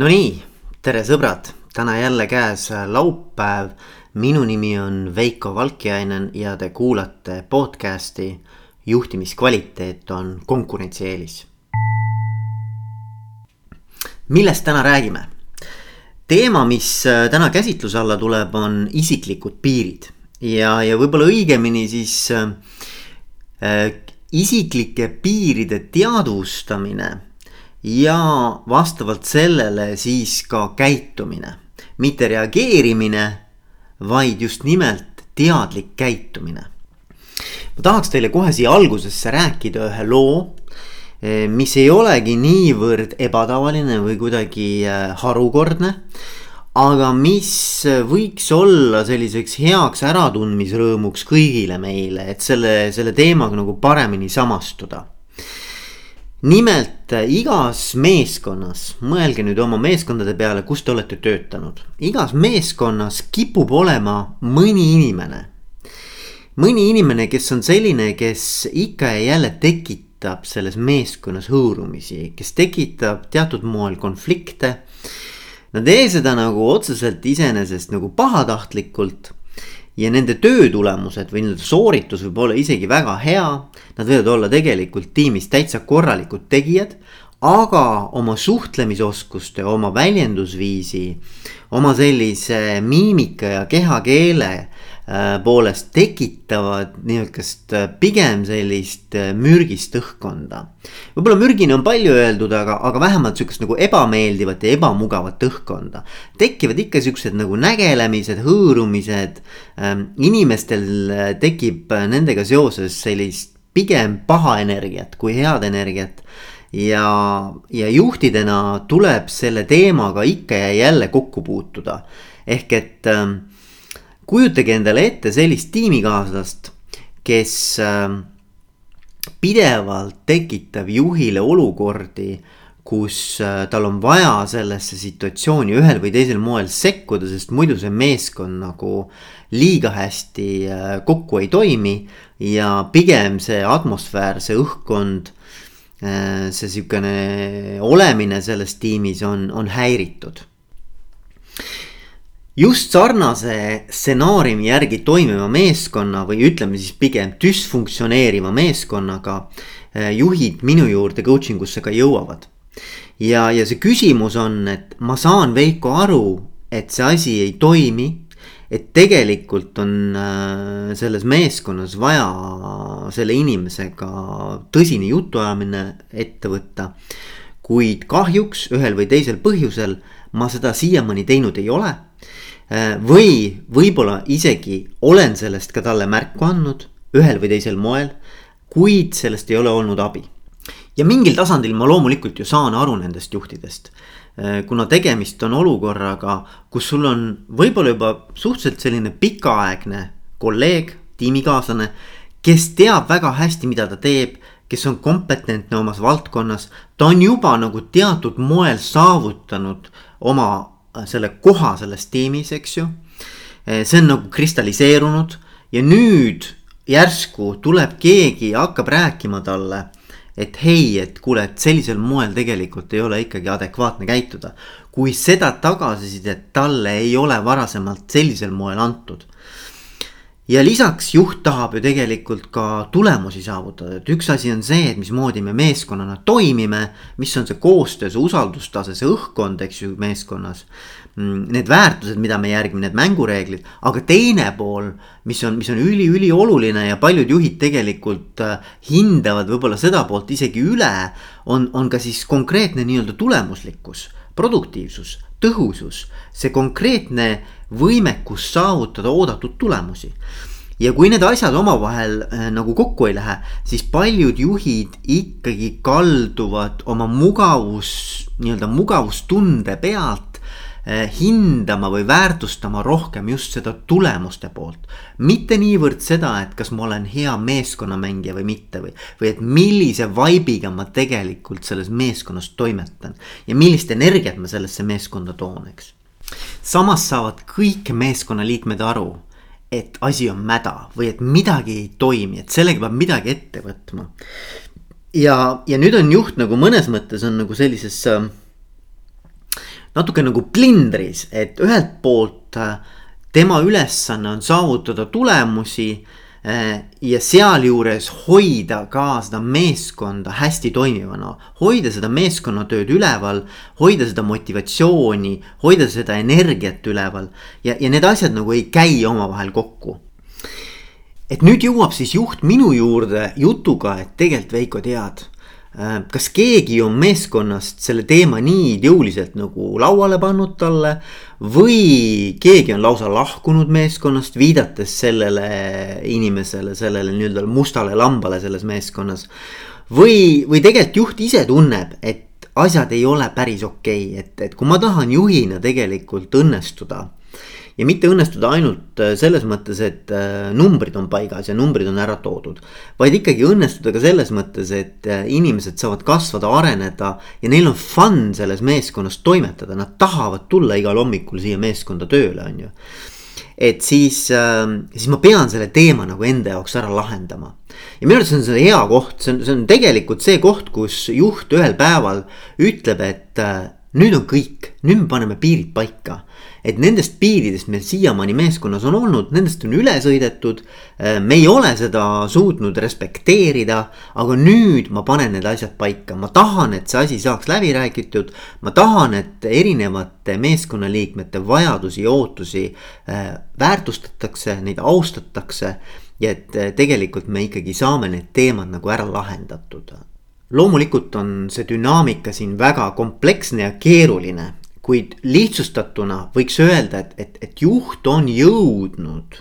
Nonii, tere sõbrad, täna jälle käes laupäev. minu nimi on Veiko Valkjainen ja te kuulate podcast'i juhtimiskvaliteet on konkurentsieelis. millest täna räägime? teema, mis täna käsitluse alla tuleb, on isiklikud piirid ja, ja võib-olla õigemini siis äh, isiklike piiride teadvustamine ja vastavalt sellele siis ka käitumine, mitte reageerimine, vaid just nimelt teadlik käitumine. ma tahaks teile kohe siia algusesse rääkida ühe loo, eh, mis ei olegi niivõrd ebatavaline või kuidagi eh, harukordne aga mis võiks olla selliseks heaks äratundmisrõõmuks kõigile meile, et selle, selle teemaga nagu paremini samastuda nimelt igas meeskonnas, mõelge nüüd oma meeskondade peale, kus te olete töötanud. igas meeskonnas kipub olema mõni inimene. mõni inimene, kes on selline, kes ikka ja jälle tekitab selles meeskonnas hõõrumisi, kes tekitab teatud moel konflikte. Nad ei tee seda nagu otseselt iseenesest nagu pahatahtlikult ja nende töö tulemused või nende sooritus võib olla isegi väga hea. Nad võivad olla tegelikult tiimis täitsa korralikud tegijad, aga oma suhtlemisoskuste, oma väljendusviisi, oma sellise miimika ja kehakeele poolest tekitavad niisugust äh, pigem sellist äh, mürgist õhkkonda. võib-olla mürgine on palju öeldud, aga, aga vähemalt sihukest nagu ebameeldivat ja ebamugavat õhkkonda. tekivad ikka siuksed nagu nägelemised, hõõrumised. Ähm, inimestel tekib nendega seoses sellist pigem paha energiat kui head energiat ja, ja juhtidena tuleb selle teemaga ikka ja jälle kokku puutuda. ehk et äh, kujutage endale ette sellist tiimikaaslast, kes ähm, pidevalt tekitab juhile olukordi, kus äh, tal on vaja sellesse situatsiooni ühel või teisel moel sekkuda, sest muidu see meeskond nagu liiga hästi äh, kokku ei toimi. ja pigem see atmosfäär, see õhkkond, äh, see sihukene olemine selles tiimis on, on häiritud just sarnase stsenaariumi järgi toimiva meeskonna või ütleme siis pigem düsfunktsioneeriva meeskonnaga eh, juhid minu juurde coaching usse ka jõuavad. ja, ja see küsimus on, et ma saan Veiko aru, et see asi ei toimi. et tegelikult on äh, selles meeskonnas vaja selle inimesega tõsine jutuajamine ette võtta. kuid kahjuks ühel või teisel põhjusel ma seda siiamaani teinud ei ole või võib-olla isegi olen sellest ka talle märku andnud ühel või teisel moel, kuid sellest ei ole olnud abi. ja mingil tasandil ma loomulikult ju saan aru nendest juhtidest. Äh, kuna tegemist on olukorraga, kus sul on võib-olla juba suhteliselt selline pikaaegne kolleeg, tiimikaaslane, kes teab väga hästi, mida ta teeb kes on kompetentne omas valdkonnas, ta on juba nagu teatud moel saavutanud oma Äh, selle koha selles tiimis, eks ju. Äh, see on nagu kristalliseerunud ja nüüd järsku tuleb keegi ja hakkab rääkima talle. et hei, et kuule, et sellisel moel tegelikult ei ole ikkagi adekvaatne käituda. kui seda tagasisidet talle ei ole varasemalt sellisel moel antud ja lisaks juht tahab ju tegelikult ka tulemusi saavutada, et üks asi on see, et mismoodi me meeskonnana toimime. mis on see koostöö, see usaldustase, see õhkkond, eks ju, meeskonnas. Mm, need väärtused, mida me järgime, need mängureeglid, aga teine pool, mis on, mis on üliülioluline ja paljud juhid tegelikult äh, hindavad võib-olla seda poolt isegi üle. on, on ka siis konkreetne nii-öelda tulemuslikkus, produktiivsus, tõhusus, see konkreetne võimekus saavutada oodatud tulemusi. Ja kui need asjad omavahel äh, nagu kokku ei lähe, siis paljud juhid ikkagi kalduvad oma mugavus, nii-öelda mugavustunde pealt hindama või väärtustama rohkem just seda tulemuste poolt. mitte niivõrd seda, et kas ma olen hea meeskonnamängija või mitte või, või et millise vibe'iga ma tegelikult selles meeskonnas toimetan ja millist energiat ma sellesse meeskonda toon, eks samas saavad kõik meeskonnaliikmed aru, et asi on mäda või et midagi ei toimi, et sellega peab midagi ette võtma. ja, ja nüüd on juht nagu mõnes mõttes on nagu sellises äh, natuke nagu plindris, et ühelt poolt äh, tema ülesanne on saavutada tulemusi Äh, ja sealjuures hoida ka seda meeskonda hästi toimivana, hoida seda meeskonnatööd üleval, hoida seda motivatsiooni, hoida seda energiat üleval ja, ja need asjad nagu ei käi omavahel kokku. et nüüd jõuab siis juht minu juurde jutuga, et tegelikult Veiko tead kas keegi on meeskonnast selle teema nii jõuliselt nagu lauale pannud talle või keegi on lausa lahkunud meeskonnast, viidates sellele inimesele, sellele nii-öelda mustale lambale selles meeskonnas. või, või tegelikult juht ise tunneb, et asjad ei ole päris okei okay., et, et kui ma tahan juhina tegelikult õnnestuda ja mitte õnnestuda ainult äh, selles mõttes, et äh, numbrid on paigas ja numbrid on ära toodud. vaid ikkagi õnnestuda ka selles mõttes, et äh, inimesed saavad kasvada, areneda ja neil on fun selles meeskonnas toimetada, nad tahavad tulla igal hommikul siia meeskonda tööle, on ju et siis, siis ma pean selle teema nagu enda jaoks ära lahendama. ja minu arust see on see hea koht, see on, see on tegelikult see koht, kus juht ühel päeval ütleb, et nüüd on kõik, nüüd me paneme piirid paika et nendest piiridest meil siiamaani meeskonnas on olnud, nendest on üle sõidetud. Äh, me ei ole seda suutnud respekteerida, aga nüüd ma panen need asjad paika, ma tahan, et see asi saaks läbi räägitud. ma tahan, et erinevate meeskonnaliikmete vajadusi ja ootusi äh, väärtustatakse, neid austatakse ja et äh, tegelikult me ikkagi saame need teemad nagu ära lahendatud loomulikult on see dünaamika siin väga kompleksne ja keeruline kuid lihtsustatuna võiks öelda, et, et, et juht on jõudnud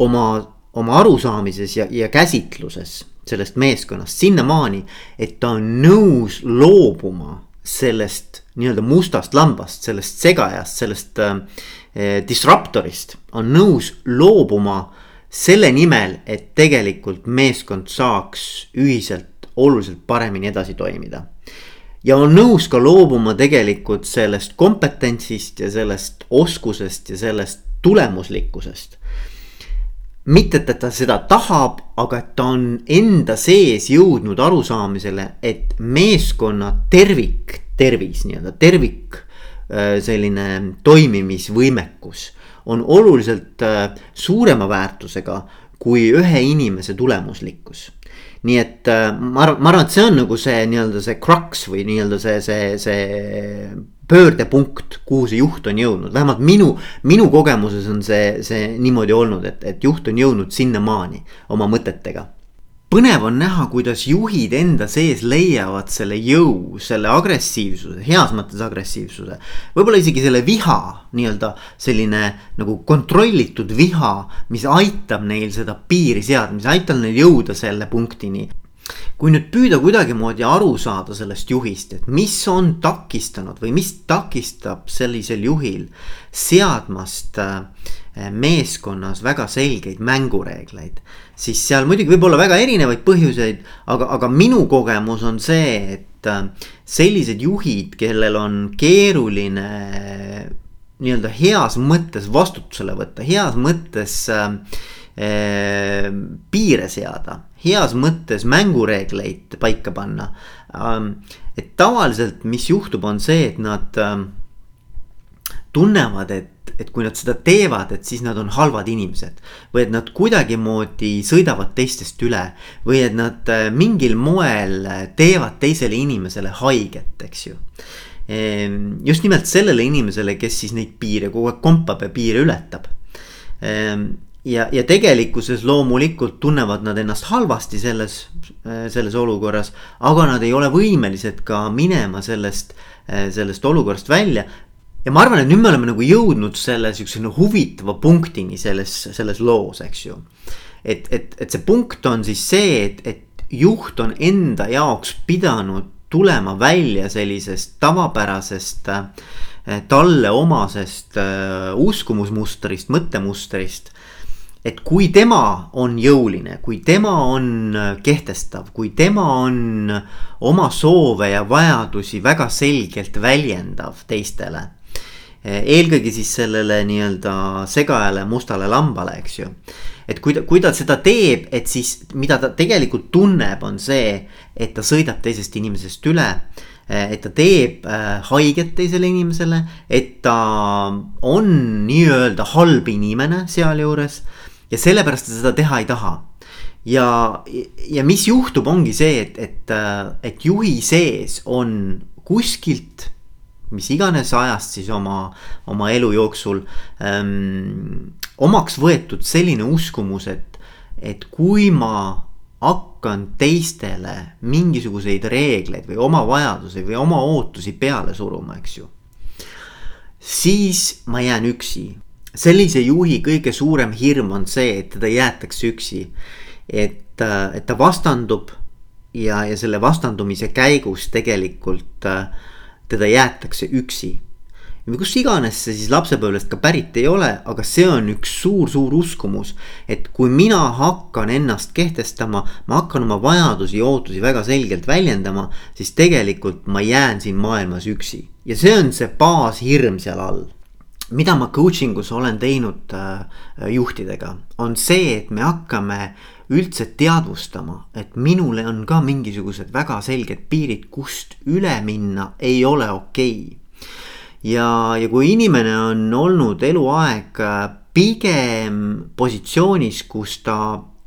oma, oma arusaamises ja, ja käsitluses sellest meeskonnast sinnamaani, et ta on nõus loobuma sellest nii-öelda mustast lambast, sellest segajast, sellest äh, disruptorist, on nõus loobuma selle nimel, et tegelikult meeskond saaks ühiselt oluliselt paremini edasi toimida ja on nõus ka loobuma tegelikult sellest kompetentsist ja sellest oskusest ja sellest tulemuslikkusest. mitte, et ta seda tahab, aga et ta on enda sees jõudnud arusaamisele, et meeskonna tervik, tervis nii-öelda tervik äh, selline toimimisvõimekus on oluliselt äh, suurema väärtusega kui ühe inimese tulemuslikkus nii et äh, ma arvan, ma arvan, et see on nagu see nii-öelda see crux või nii-öelda see, see, see pöördepunkt, kuhu see juht on jõudnud, vähemalt minu, minu kogemuses on see, see niimoodi olnud, et, et juht on jõudnud sinnamaani oma mõtetega põnev on näha, kuidas juhid enda sees leiavad selle jõu, selle agressiivsuse, heas mõttes agressiivsuse. võib-olla isegi selle viha, nii-öelda selline nagu kontrollitud viha, mis aitab neil seda piiri seada, mis aitab neil jõuda selle punktini kui nüüd püüda kuidagimoodi aru saada sellest juhist, et mis on takistanud või mis takistab sellisel juhil seadmast äh, meeskonnas väga selgeid mängureegleid. siis seal muidugi võib olla väga erinevaid põhjuseid, aga, aga minu kogemus on see, et äh, sellised juhid, kellel on keeruline nii-öelda heas mõttes vastutusele võtta, heas mõttes äh, äh, piire seada heas mõttes mängureegleid paika panna. Ähm, et tavaliselt, mis juhtub, on see, et nad ähm, tunnevad, et, et kui nad seda teevad, et siis nad on halvad inimesed. või et nad kuidagimoodi sõidavad teistest üle või et nad äh, mingil moel teevad teisele inimesele haiget, eks ju ehm, just nimelt sellele inimesele, kes siis neid piire kogu aeg kompab ja piire ületab ehm, ja, ja tegelikkuses loomulikult tunnevad nad ennast halvasti selles, selles olukorras. aga nad ei ole võimelised ka minema sellest, sellest olukorrast välja. Ja ma arvan, et nüüd me oleme nagu jõudnud selle sihukese no, huvitava punktini selles, selles loos, eks ju. et, et, et see punkt on siis see, et, et juht on enda jaoks pidanud tulema välja sellisest tavapärasest talle omasest uskumusmustrist, mõttemustrist et kui tema on jõuline, kui tema on äh, kehtestav, kui tema on oma soove ja vajadusi väga selgelt väljendav teistele. Eh, eelkõige siis sellele nii-öelda segajale mustale lambale, eks ju. et kui ta, kui ta seda teeb, et siis mida ta tegelikult tunneb, on see, et ta sõidab teisest inimesest üle et ta teeb haiget teisele inimesele, et ta on nii-öelda halb inimene sealjuures ja sellepärast ta seda teha ei taha ja, ja mis juhtub, ongi see, et, et, et juhi sees on kuskilt mis iganes ajast siis oma, oma elu jooksul ähm, omaks võetud selline uskumus, et, et kui ma hakkan teistele mingisuguseid reegleid või oma vajadusi või oma ootusi peale suruma, eks ju. siis ma jään üksi. sellise juhi kõige suurem hirm on see, et teda jäetakse üksi. et, et ta vastandub ja, ja selle vastandumise käigus tegelikult äh, teda jäetakse üksi. või kus iganes see siis lapsepõlvest ka pärit ei ole, aga see on üks suur-suur uskumus. et kui mina hakkan ennast kehtestama, ma hakkan oma vajadusi ja ootusi väga selgelt väljendama, siis tegelikult ma jään siin maailmas üksi. ja see on see baashirm seal all mida ma coaching us olen teinud äh, juhtidega, on see, et me hakkame üldse teadvustama, et minule on ka mingisugused väga selged piirid, kust üle minna ei ole okei okay. ja, ja kui inimene on olnud eluaeg äh, pigem positsioonis, kus ta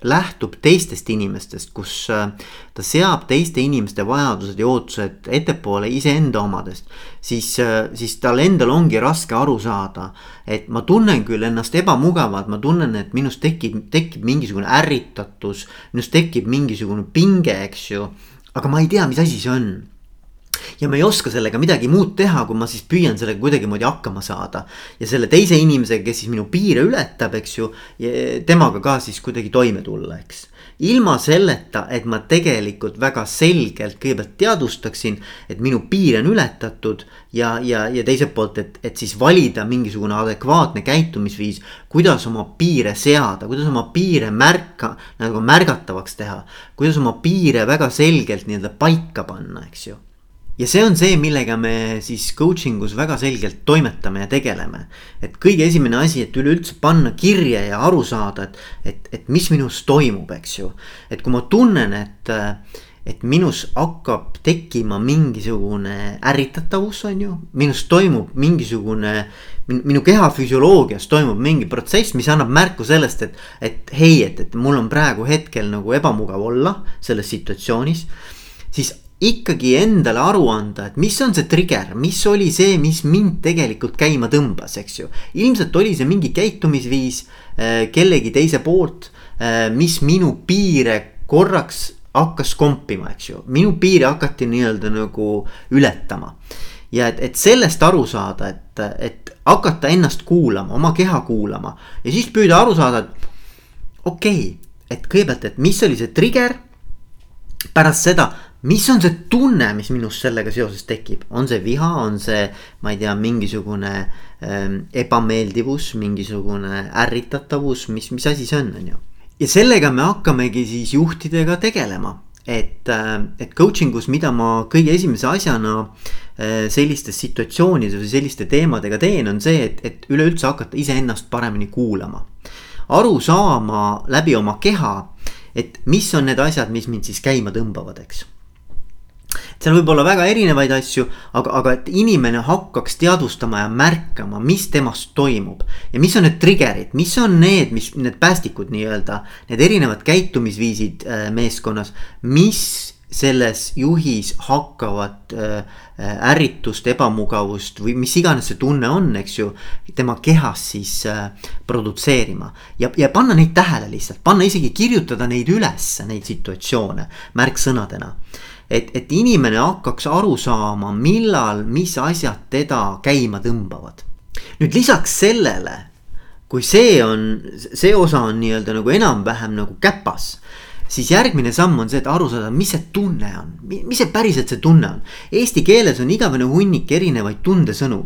lähtub teistest inimestest, kus äh, ta seab teiste inimeste vajadused ja ootused ettepoole iseenda omadest. siis, äh, siis tal endal ongi raske aru saada, et ma tunnen küll ennast ebamugavalt, ma tunnen, et minust tekib, tekib mingisugune ärritatus, minust tekib mingisugune pinge, eks ju. aga ma ei tea, mis asi see on ja ma ei oska sellega midagi muud teha, kui ma siis püüan sellega kuidagimoodi hakkama saada. ja selle teise inimesega, kes siis minu piire ületab, eks ju, temaga ka siis kuidagi toime tulla, eks. ilma selleta, et ma tegelikult väga selgelt kõigepealt teadvustaksin, et minu piir on ületatud ja, ja, ja teiselt poolt, et, et siis valida mingisugune adekvaatne käitumisviis, kuidas oma piire seada, kuidas oma piire märka, nagu märgatavaks teha. kuidas oma piire väga selgelt nii-öelda paika panna, eks ju ja see on see, millega me siis coaching us väga selgelt toimetame ja tegeleme. et kõige esimene asi, et üleüldse panna kirja ja aru saada, et, et, et mis minus toimub, eks ju. et kui ma tunnen, et, et minus hakkab tekkima mingisugune ärritatavus, on ju. minus toimub mingisugune, minu keha füsioloogias toimub mingi protsess, mis annab märku sellest, et, et hei, et, et mul on praegu hetkel nagu ebamugav olla selles situatsioonis siis ikkagi endale aru anda, et mis on see trigger, mis oli see, mis mind tegelikult käima tõmbas, eks ju. ilmselt oli see mingi käitumisviis äh, kellegi teise poolt, äh, mis minu piire korraks hakkas kompima, eks ju, minu piire hakati nii-öelda nagu ületama. ja et, et sellest aru saada, et, et hakata ennast kuulama, oma keha kuulama ja siis püüda aru saada, et okei okay,, et kõigepealt, et mis oli see trigger pärast seda, mis on see tunne, mis minus sellega seoses tekib, on see viha, on see, ma ei tea, mingisugune ähm, ebameeldivus, mingisugune ärritatavus, mis, mis asi see on, on ju. ja sellega me hakkamegi siis juhtidega tegelema, et, äh, et coaching us, mida ma kõige esimese asjana äh, sellistes situatsioonides või selliste teemadega teen, on see, et, et üleüldse hakata iseennast paremini kuulama. aru saama läbi oma keha, et mis on need asjad, mis mind siis käima tõmbavad, eks seal võib olla väga erinevaid asju, aga, aga et inimene hakkaks teadvustama ja märkama, mis temas toimub. ja mis on need trigger'id, mis on need, mis need päästikud nii-öelda, need erinevad käitumisviisid äh, meeskonnas, mis selles juhis hakkavad äh, äh, ärritust, ebamugavust või mis iganes see tunne on, eks ju. tema kehas siis produtseerima ja, ja panna neid tähele lihtsalt, panna isegi kirjutada neid ülesse, neid situatsioone märksõnadena et, et inimene hakkaks aru saama, millal, mis asjad teda käima tõmbavad. nüüd lisaks sellele, kui see on, see osa on nii-öelda nagu enam-vähem nagu käpas siis järgmine samm on see, et aru saada, mis see tunne on, mis see päriselt see tunne on. Eesti keeles on igavene hunnik erinevaid tundesõnu.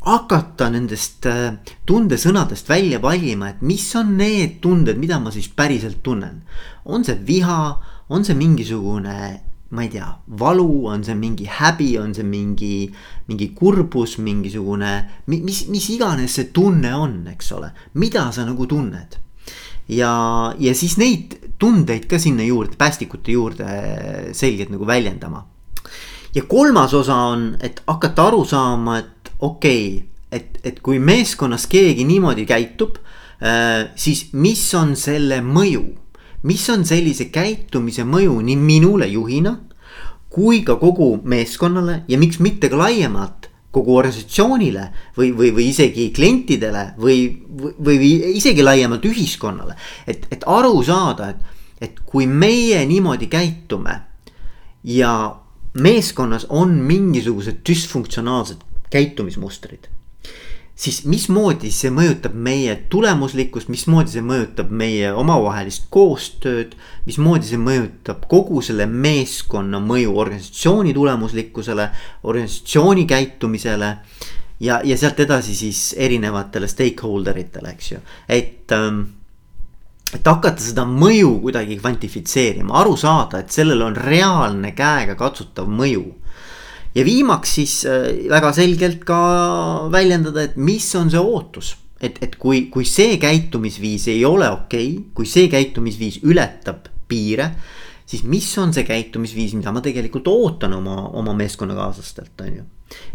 hakata nendest äh, tundesõnadest välja valima, et mis on need tunded, mida ma siis päriselt tunnen. on see viha, on see mingisugune ma ei tea, valu, on see mingi häbi, on see mingi, mingi kurbus, mingisugune, mis, mis iganes see tunne on, eks ole, mida sa nagu tunned. ja, ja siis neid tundeid ka sinna juurde, päästikute juurde selgelt nagu väljendama. ja kolmas osa on, et hakata aru saama, et okei okay,, et, et kui meeskonnas keegi niimoodi käitub äh,, siis mis on selle mõju mis on sellise käitumise mõju nii minule juhina kui ka kogu meeskonnale ja miks mitte ka laiemalt kogu organisatsioonile või, või, või isegi klientidele või, või, või isegi laiemalt ühiskonnale. et, et aru saada, et, et kui meie niimoodi käitume ja meeskonnas on mingisugused düsfunktsionaalsed käitumismustrid siis mismoodi see mõjutab meie tulemuslikkust, mismoodi see mõjutab meie omavahelist koostööd. mismoodi see mõjutab kogu selle meeskonna mõju organisatsiooni tulemuslikkusele, organisatsiooni käitumisele. ja, ja sealt edasi siis erinevatele stakeholder itele, eks ju, et ähm, et hakata seda mõju kuidagi kvantifitseerima, aru saada, et sellel on reaalne käega katsutav mõju ja viimaks siis äh, väga selgelt ka väljendada, et mis on see ootus. et, et kui, kui see käitumisviis ei ole okei okay,, kui see käitumisviis ületab piire siis mis on see käitumisviis, mida ma tegelikult ootan oma, oma meeskonnakaaslastelt, on ju.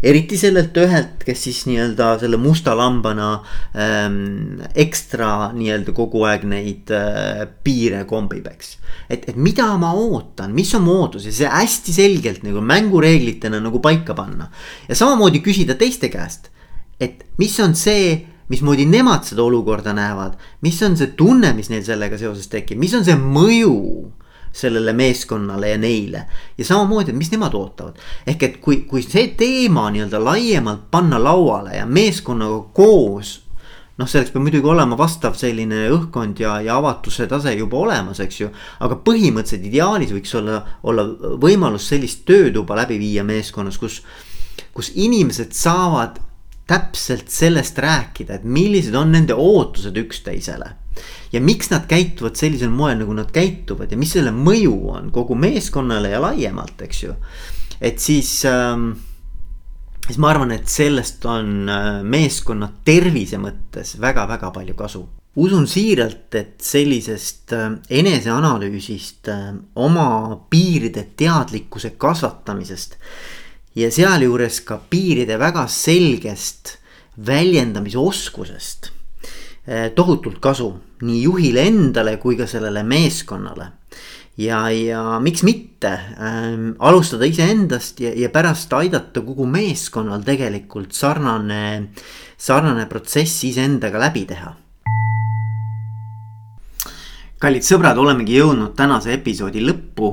Eriti sellelt ühelt, kes siis nii-öelda selle musta lambana ähm, ekstra nii-öelda kogu aeg neid äh, piire kombib, eks. et, et mida ma ootan, mis on mu ootus ja see hästi selgelt nagu mängureeglitena nagu paika panna. ja samamoodi küsida teiste käest, et mis on see mismoodi nemad seda olukorda näevad, mis on see tunne, mis neil sellega seoses tekib, mis on see mõju sellele meeskonnale ja neile. ja samamoodi, et mis nemad ootavad. ehk et kui, kui see teema nii-öelda laiemalt panna lauale ja meeskonnaga koos noh, selleks peab muidugi olema vastav selline õhkkond ja, ja avatuse tase juba olemas, eks ju. aga põhimõtteliselt ideaalis võiks olla, olla võimalus sellist töötuba läbi viia meeskonnas, kus, kus inimesed saavad täpselt sellest rääkida, et millised on nende ootused üksteisele ja miks nad käituvad sellisel moel, nagu nad käituvad ja mis selle mõju on kogu meeskonnale ja laiemalt, eks ju. et siis ähm,, siis ma arvan, et sellest on äh, meeskonna tervise mõttes väga-väga palju kasu usun siiralt, et sellisest äh, eneseanalüüsist, äh, oma piiride teadlikkuse kasvatamisest ja sealjuures ka piiride väga selgest väljendamise oskusest Eh, tohutult kasu nii juhile endale kui ka sellele meeskonnale. ja, ja miks mitte ähm, alustada iseendast ja, ja pärast aidata kogu meeskonnal tegelikult sarnane, sarnane protsess iseendaga läbi teha kallid sõbrad, olemegi jõudnud tänase episoodi lõppu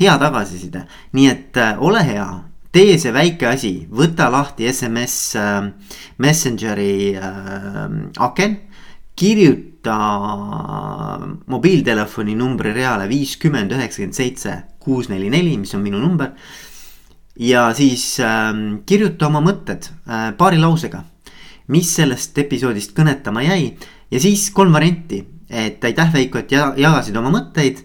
hea tagasiside, nii et äh, ole hea, tee see väike asi, võta lahti SMS äh, Messengeri äh, aken. kirjuta mobiiltelefoni numbri reale viiskümmend üheksakümmend seitse kuus neli neli, mis on minu number. ja siis äh, kirjuta oma mõtted paari lausega, mis sellest episoodist kõnetama jäi ja siis kolm varianti, et aitäh Veiko, et jagasid oma mõtteid.